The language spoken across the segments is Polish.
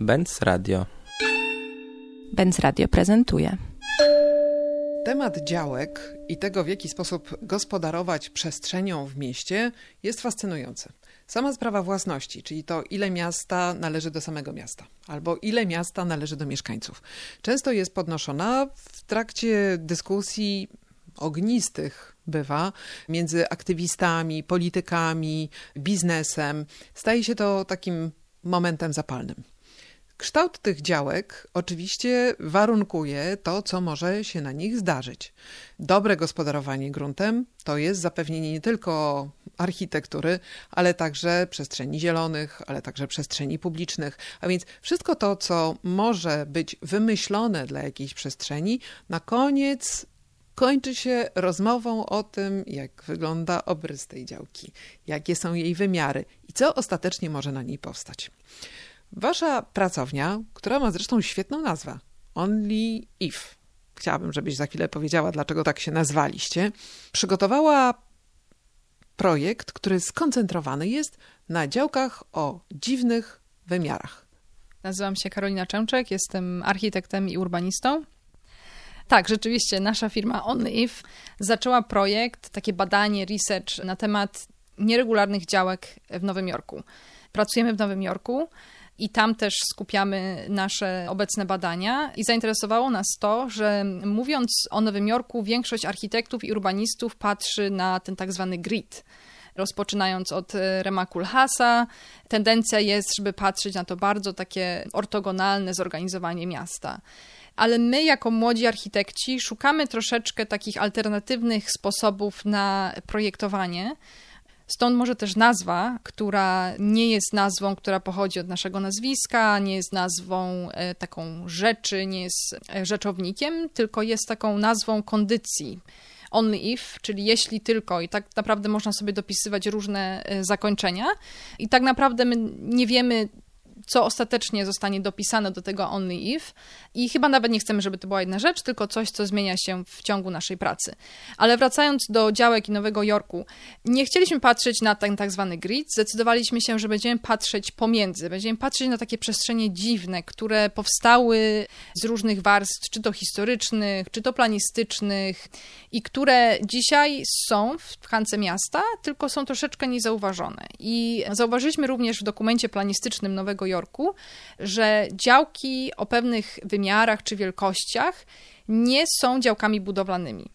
Benz Radio. Benz Radio prezentuje. Temat działek i tego, w jaki sposób gospodarować przestrzenią w mieście, jest fascynujący. Sama sprawa własności, czyli to, ile miasta należy do samego miasta, albo ile miasta należy do mieszkańców, często jest podnoszona w trakcie dyskusji ognistych bywa między aktywistami, politykami, biznesem. Staje się to takim momentem zapalnym. Kształt tych działek oczywiście warunkuje to, co może się na nich zdarzyć. Dobre gospodarowanie gruntem to jest zapewnienie nie tylko architektury, ale także przestrzeni zielonych, ale także przestrzeni publicznych. A więc wszystko to, co może być wymyślone dla jakiejś przestrzeni, na koniec kończy się rozmową o tym, jak wygląda obrys tej działki, jakie są jej wymiary i co ostatecznie może na niej powstać. Wasza pracownia, która ma zresztą świetną nazwę, Only If, chciałabym, żebyś za chwilę powiedziała, dlaczego tak się nazwaliście, przygotowała projekt, który skoncentrowany jest na działkach o dziwnych wymiarach. Nazywam się Karolina Czemczek, jestem architektem i urbanistą. Tak, rzeczywiście, nasza firma Only If zaczęła projekt, takie badanie, research na temat nieregularnych działek w Nowym Jorku. Pracujemy w Nowym Jorku i tam też skupiamy nasze obecne badania. I zainteresowało nas to, że mówiąc o Nowym Jorku, większość architektów i urbanistów patrzy na ten tak zwany grid rozpoczynając od e, Rema Kulhasa. Tendencja jest, żeby patrzeć na to bardzo takie ortogonalne zorganizowanie miasta. Ale my, jako młodzi architekci, szukamy troszeczkę takich alternatywnych sposobów na projektowanie. Stąd może też nazwa, która nie jest nazwą, która pochodzi od naszego nazwiska, nie jest nazwą e, taką rzeczy, nie jest e, rzeczownikiem, tylko jest taką nazwą kondycji only if, czyli jeśli tylko, i tak naprawdę można sobie dopisywać różne e, zakończenia. I tak naprawdę my nie wiemy, co ostatecznie zostanie dopisane do tego only if i chyba nawet nie chcemy, żeby to była jedna rzecz, tylko coś, co zmienia się w ciągu naszej pracy. Ale wracając do działek i Nowego Jorku, nie chcieliśmy patrzeć na ten tak zwany grid, zdecydowaliśmy się, że będziemy patrzeć pomiędzy, będziemy patrzeć na takie przestrzenie dziwne, które powstały z różnych warstw, czy to historycznych, czy to planistycznych i które dzisiaj są w tkance miasta, tylko są troszeczkę niezauważone. I zauważyliśmy również w dokumencie planistycznym Nowego Jorku, że działki o pewnych wymiarach czy wielkościach nie są działkami budowlanymi.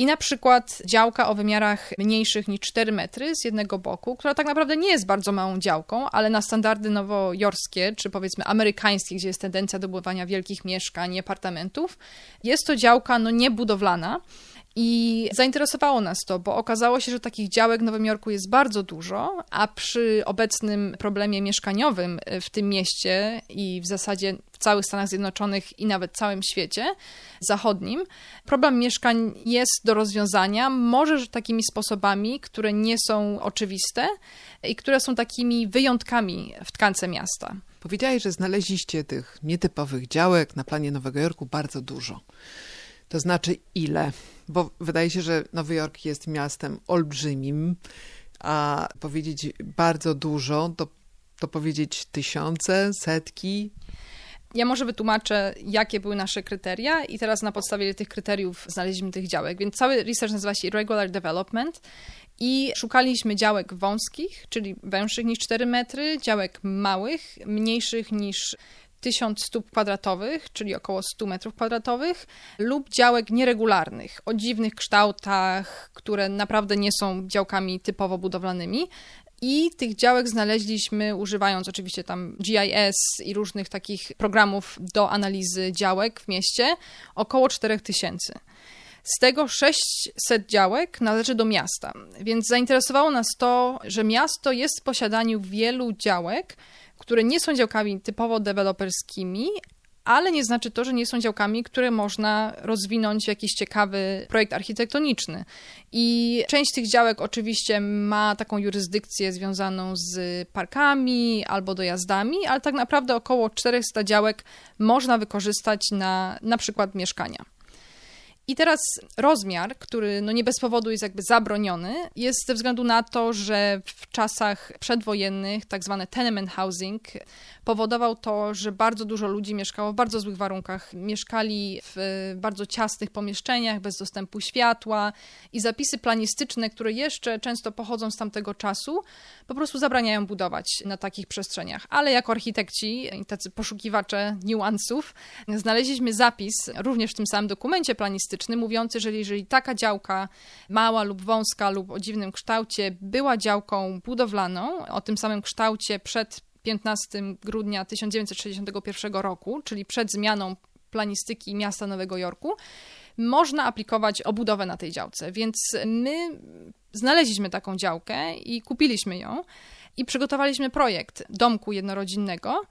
I na przykład działka o wymiarach mniejszych niż 4 metry z jednego boku, która tak naprawdę nie jest bardzo małą działką, ale na standardy nowojorskie, czy powiedzmy amerykańskie, gdzie jest tendencja do budowania wielkich mieszkań, apartamentów, jest to działka no niebudowlana. I zainteresowało nas to, bo okazało się, że takich działek w Nowym Jorku jest bardzo dużo, a przy obecnym problemie mieszkaniowym w tym mieście i w zasadzie w całych Stanach Zjednoczonych i nawet całym świecie zachodnim, problem mieszkań jest do rozwiązania, może takimi sposobami, które nie są oczywiste i które są takimi wyjątkami w tkance miasta. Powiedziałeś, że znaleźliście tych nietypowych działek na planie Nowego Jorku bardzo dużo. To znaczy ile? Bo wydaje się, że Nowy Jork jest miastem olbrzymim, a powiedzieć bardzo dużo, to, to powiedzieć tysiące, setki. Ja może wytłumaczę, jakie były nasze kryteria i teraz na podstawie tych kryteriów znaleźliśmy tych działek. Więc cały research nazywa się Irregular Development i szukaliśmy działek wąskich, czyli węższych niż 4 metry, działek małych, mniejszych niż 1000 stóp kwadratowych, czyli około 100 metrów kwadratowych, lub działek nieregularnych, o dziwnych kształtach, które naprawdę nie są działkami typowo budowlanymi. I tych działek znaleźliśmy używając oczywiście tam GIS i różnych takich programów do analizy działek w mieście, około 4000. Z tego 600 działek należy do miasta, więc zainteresowało nas to, że miasto jest w posiadaniu wielu działek, które nie są działkami typowo deweloperskimi, ale nie znaczy to, że nie są działkami, które można rozwinąć w jakiś ciekawy projekt architektoniczny. I część tych działek oczywiście ma taką jurysdykcję związaną z parkami albo dojazdami, ale tak naprawdę około 400 działek można wykorzystać na na przykład mieszkania. I teraz rozmiar, który no nie bez powodu jest jakby zabroniony, jest ze względu na to, że w czasach przedwojennych tak zwany tenement housing powodował to, że bardzo dużo ludzi mieszkało w bardzo złych warunkach. Mieszkali w bardzo ciasnych pomieszczeniach, bez dostępu światła i zapisy planistyczne, które jeszcze często pochodzą z tamtego czasu, po prostu zabraniają budować na takich przestrzeniach. Ale jako architekci tacy poszukiwacze niuansów, znaleźliśmy zapis również w tym samym dokumencie planistycznym mówiący, że jeżeli taka działka mała lub wąska lub o dziwnym kształcie była działką budowlaną o tym samym kształcie przed 15 grudnia 1961 roku, czyli przed zmianą planistyki miasta Nowego Jorku, można aplikować o budowę na tej działce. Więc my znaleźliśmy taką działkę i kupiliśmy ją i przygotowaliśmy projekt domku jednorodzinnego.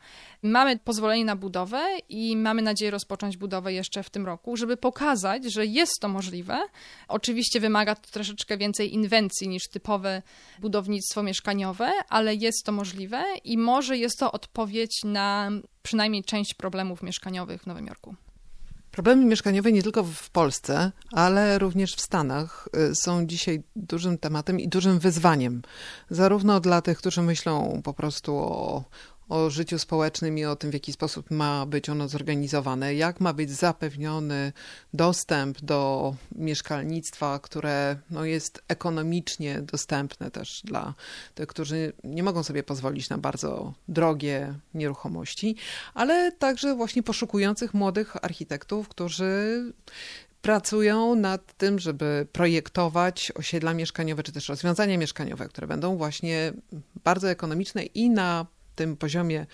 Mamy pozwolenie na budowę i mamy nadzieję rozpocząć budowę jeszcze w tym roku, żeby pokazać, że jest to możliwe. Oczywiście wymaga to troszeczkę więcej inwencji niż typowe budownictwo mieszkaniowe, ale jest to możliwe i może jest to odpowiedź na przynajmniej część problemów mieszkaniowych w Nowym Jorku. Problemy mieszkaniowe nie tylko w Polsce, ale również w Stanach y, są dzisiaj dużym tematem i dużym wyzwaniem. Zarówno dla tych, którzy myślą po prostu o, o życiu społecznym i o tym, w jaki sposób ma być ono zorganizowane, jak ma być zapewniony dostęp do mieszkalnictwa, które no, jest ekonomicznie dostępne też dla tych, którzy nie mogą sobie pozwolić na bardzo drogie nieruchomości, ale także właśnie poszukujących młodych architektów, którzy pracują nad tym, żeby projektować osiedla mieszkaniowe, czy też rozwiązania mieszkaniowe, które będą właśnie bardzo ekonomiczne i na tym poziomie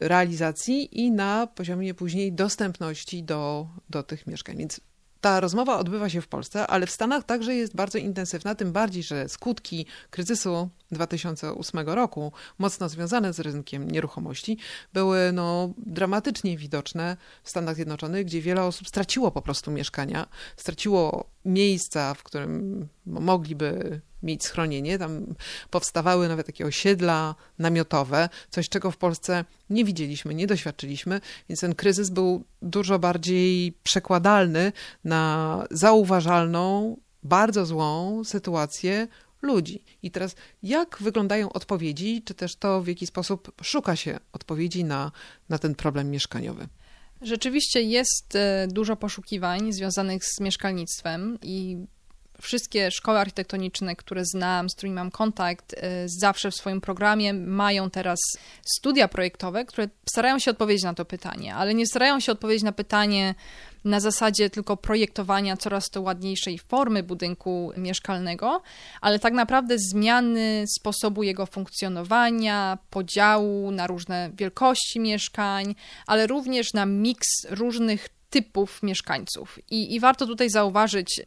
realizacji i na poziomie później dostępności do, do tych mieszkań. Więc ta rozmowa odbywa się w Polsce, ale w Stanach także jest bardzo intensywna, tym bardziej, że skutki kryzysu 2008 roku, mocno związane z rynkiem nieruchomości, były no, dramatycznie widoczne w Stanach Zjednoczonych, gdzie wiele osób straciło po prostu mieszkania, straciło miejsca, w którym mogliby mieć schronienie. Tam powstawały nawet takie osiedla namiotowe, coś czego w Polsce nie widzieliśmy, nie doświadczyliśmy, więc ten kryzys był dużo bardziej przekładalny na zauważalną, bardzo złą sytuację ludzi. I teraz, jak wyglądają odpowiedzi, czy też to, w jaki sposób szuka się odpowiedzi na, na ten problem mieszkaniowy? Rzeczywiście jest e, dużo poszukiwań związanych z mieszkalnictwem i wszystkie szkoły architektoniczne, które znam, z którymi mam kontakt, y, zawsze w swoim programie mają teraz studia projektowe, które starają się odpowiedzieć na to pytanie, ale nie starają się odpowiedzieć na pytanie na zasadzie tylko projektowania coraz to ładniejszej formy budynku mieszkalnego, ale tak naprawdę zmiany sposobu jego funkcjonowania, podziału na różne wielkości mieszkań, ale również na miks różnych typów mieszkańców. I, I warto tutaj zauważyć,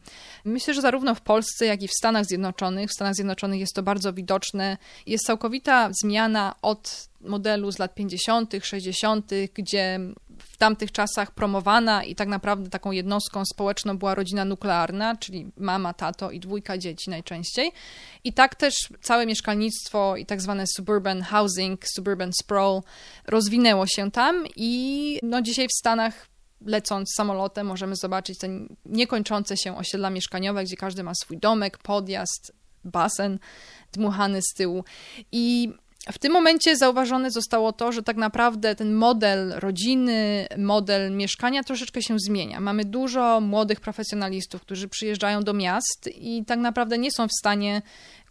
myślę, że zarówno w Polsce, jak i w Stanach Zjednoczonych, w Stanach Zjednoczonych jest to bardzo widoczne, jest całkowita zmiana od modelu z lat 50., 60., gdzie w tamtych czasach promowana i tak naprawdę taką jednostką społeczną była rodzina nuklearna, czyli mama, tato i dwójka dzieci najczęściej. I tak też całe mieszkalnictwo i tak zwane suburban housing, suburban sprawl rozwinęło się tam i no dzisiaj w Stanach lecąc samolotem możemy zobaczyć te niekończące się osiedla mieszkaniowe, gdzie każdy ma swój domek, podjazd, basen dmuchany z tyłu. I w tym momencie zauważone zostało to, że tak naprawdę ten model rodziny, model mieszkania troszeczkę się zmienia. Mamy dużo młodych profesjonalistów, którzy przyjeżdżają do miast i tak naprawdę nie są w stanie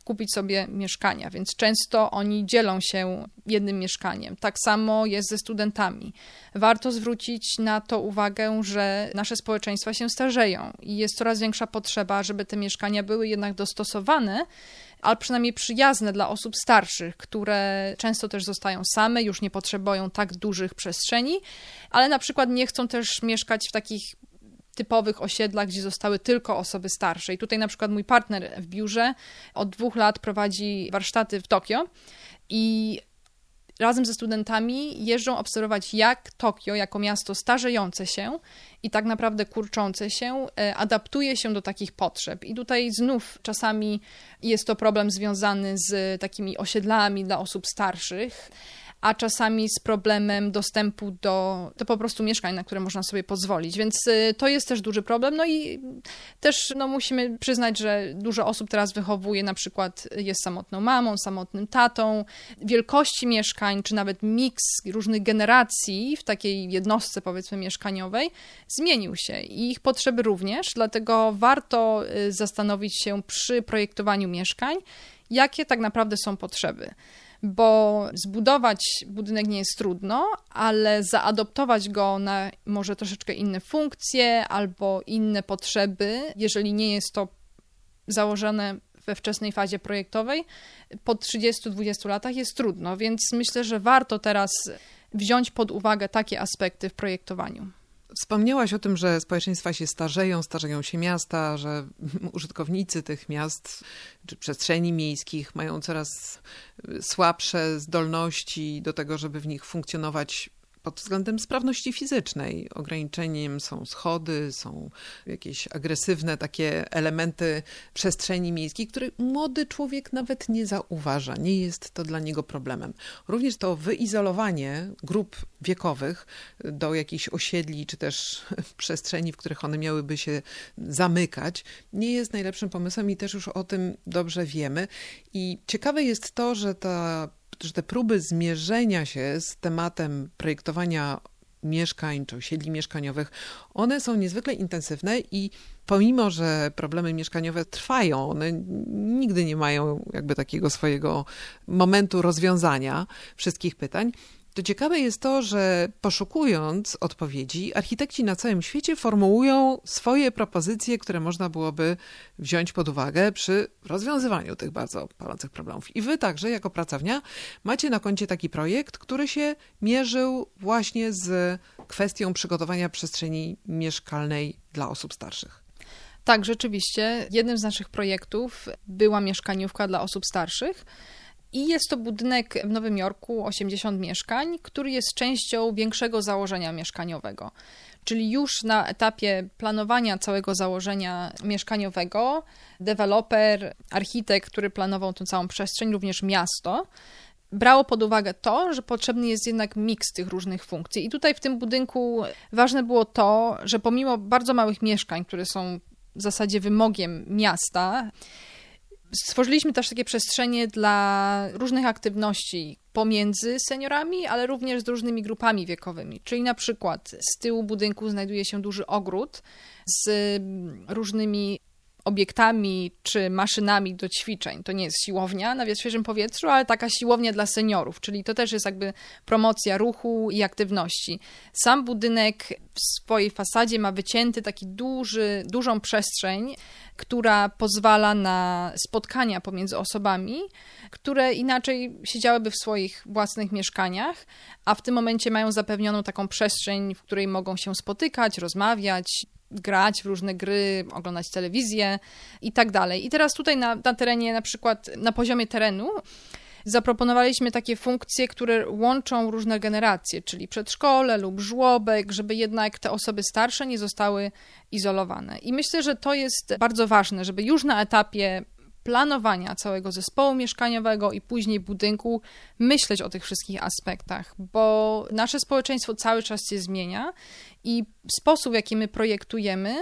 kupić sobie mieszkania, więc często oni dzielą się jednym mieszkaniem. Tak samo jest ze studentami. Warto zwrócić na to uwagę, że nasze społeczeństwa się starzeją i jest coraz większa potrzeba, żeby te mieszkania były jednak dostosowane ale przynajmniej przyjazne dla osób starszych, które często też zostają same, już nie potrzebują tak dużych przestrzeni, ale na przykład nie chcą też mieszkać w takich typowych osiedlach, gdzie zostały tylko osoby starsze. I tutaj na przykład mój partner w biurze od dwóch lat prowadzi warsztaty w Tokio i razem ze studentami jeżdżą obserwować, jak Tokio, jako miasto starzejące się i tak naprawdę kurczące się, e, adaptuje się do takich potrzeb. I tutaj znów czasami jest to problem związany z takimi osiedlami dla osób starszych a czasami z problemem dostępu do, do po prostu mieszkań, na które można sobie pozwolić. Więc y, to jest też duży problem. No i też no, musimy przyznać, że dużo osób teraz wychowuje, na przykład jest samotną mamą, samotnym tatą. Wielkości mieszkań, czy nawet miks różnych generacji w takiej jednostce, powiedzmy, mieszkaniowej zmienił się i ich potrzeby również, dlatego warto y, zastanowić się przy projektowaniu mieszkań, jakie tak naprawdę są potrzeby bo zbudować budynek nie jest trudno, ale zaadoptować go na może troszeczkę inne funkcje albo inne potrzeby, jeżeli nie jest to założone we wczesnej fazie projektowej, po 30-20 latach jest trudno, więc myślę, że warto teraz wziąć pod uwagę takie aspekty w projektowaniu. Wspomniałaś o tym, że społeczeństwa się starzeją, starzeją się miasta, że użytkownicy tych miast czy przestrzeni miejskich mają coraz słabsze zdolności do tego, żeby w nich funkcjonować pod względem sprawności fizycznej. Ograniczeniem są schody, są jakieś agresywne takie elementy przestrzeni miejskiej, które młody człowiek nawet nie zauważa. Nie jest to dla niego problemem. Również to wyizolowanie grup wiekowych do jakichś osiedli, czy też przestrzeni, w których one miałyby się zamykać, nie jest najlepszym pomysłem i też już o tym dobrze wiemy. I ciekawe jest to, że ta że te próby zmierzenia się z tematem projektowania mieszkań czy osiedli mieszkaniowych, one są niezwykle intensywne i pomimo, że problemy mieszkaniowe trwają, one nigdy nie mają jakby takiego swojego momentu rozwiązania wszystkich pytań, to ciekawe jest to, że poszukując odpowiedzi, architekci na całym świecie formułują swoje propozycje, które można byłoby wziąć pod uwagę przy rozwiązywaniu tych bardzo palących problemów. I wy także, jako pracownia, macie na koncie taki projekt, który się mierzył właśnie z kwestią przygotowania przestrzeni mieszkalnej dla osób starszych. Tak, rzeczywiście. Jednym z naszych projektów była mieszkaniówka dla osób starszych. I jest to budynek w Nowym Jorku, 80 mieszkań, który jest częścią większego założenia mieszkaniowego. Czyli już na etapie planowania całego założenia mieszkaniowego, deweloper, architekt, który planował tę całą przestrzeń, również miasto, brało pod uwagę to, że potrzebny jest jednak miks tych różnych funkcji. I tutaj w tym budynku ważne było to, że pomimo bardzo małych mieszkań, które są w zasadzie wymogiem miasta, Stworzyliśmy też takie przestrzenie dla różnych aktywności pomiędzy seniorami, ale również z różnymi grupami wiekowymi. Czyli na przykład z tyłu budynku znajduje się duży ogród z różnymi obiektami czy maszynami do ćwiczeń. To nie jest siłownia na świeżym powietrzu, ale taka siłownia dla seniorów, czyli to też jest jakby promocja ruchu i aktywności. Sam budynek w swojej fasadzie ma wycięty taki duży, dużą przestrzeń, która pozwala na spotkania pomiędzy osobami, które inaczej siedziałyby w swoich własnych mieszkaniach, a w tym momencie mają zapewnioną taką przestrzeń, w której mogą się spotykać, rozmawiać, grać w różne gry, oglądać telewizję i tak dalej. I teraz tutaj na, na terenie, na przykład na poziomie terenu, zaproponowaliśmy takie funkcje, które łączą różne generacje, czyli przedszkole lub żłobek, żeby jednak te osoby starsze nie zostały izolowane. I myślę, że to jest bardzo ważne, żeby już na etapie planowania całego zespołu mieszkaniowego i później budynku myśleć o tych wszystkich aspektach, bo nasze społeczeństwo cały czas się zmienia i sposób, w jaki my projektujemy,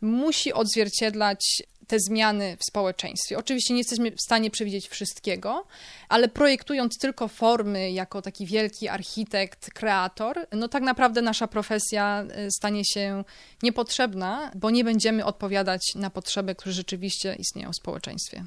musi odzwierciedlać te zmiany w społeczeństwie. Oczywiście nie jesteśmy w stanie przewidzieć wszystkiego, ale projektując tylko formy jako taki wielki architekt, kreator, no tak naprawdę nasza profesja y, stanie się niepotrzebna, bo nie będziemy odpowiadać na potrzeby, które rzeczywiście istnieją w społeczeństwie.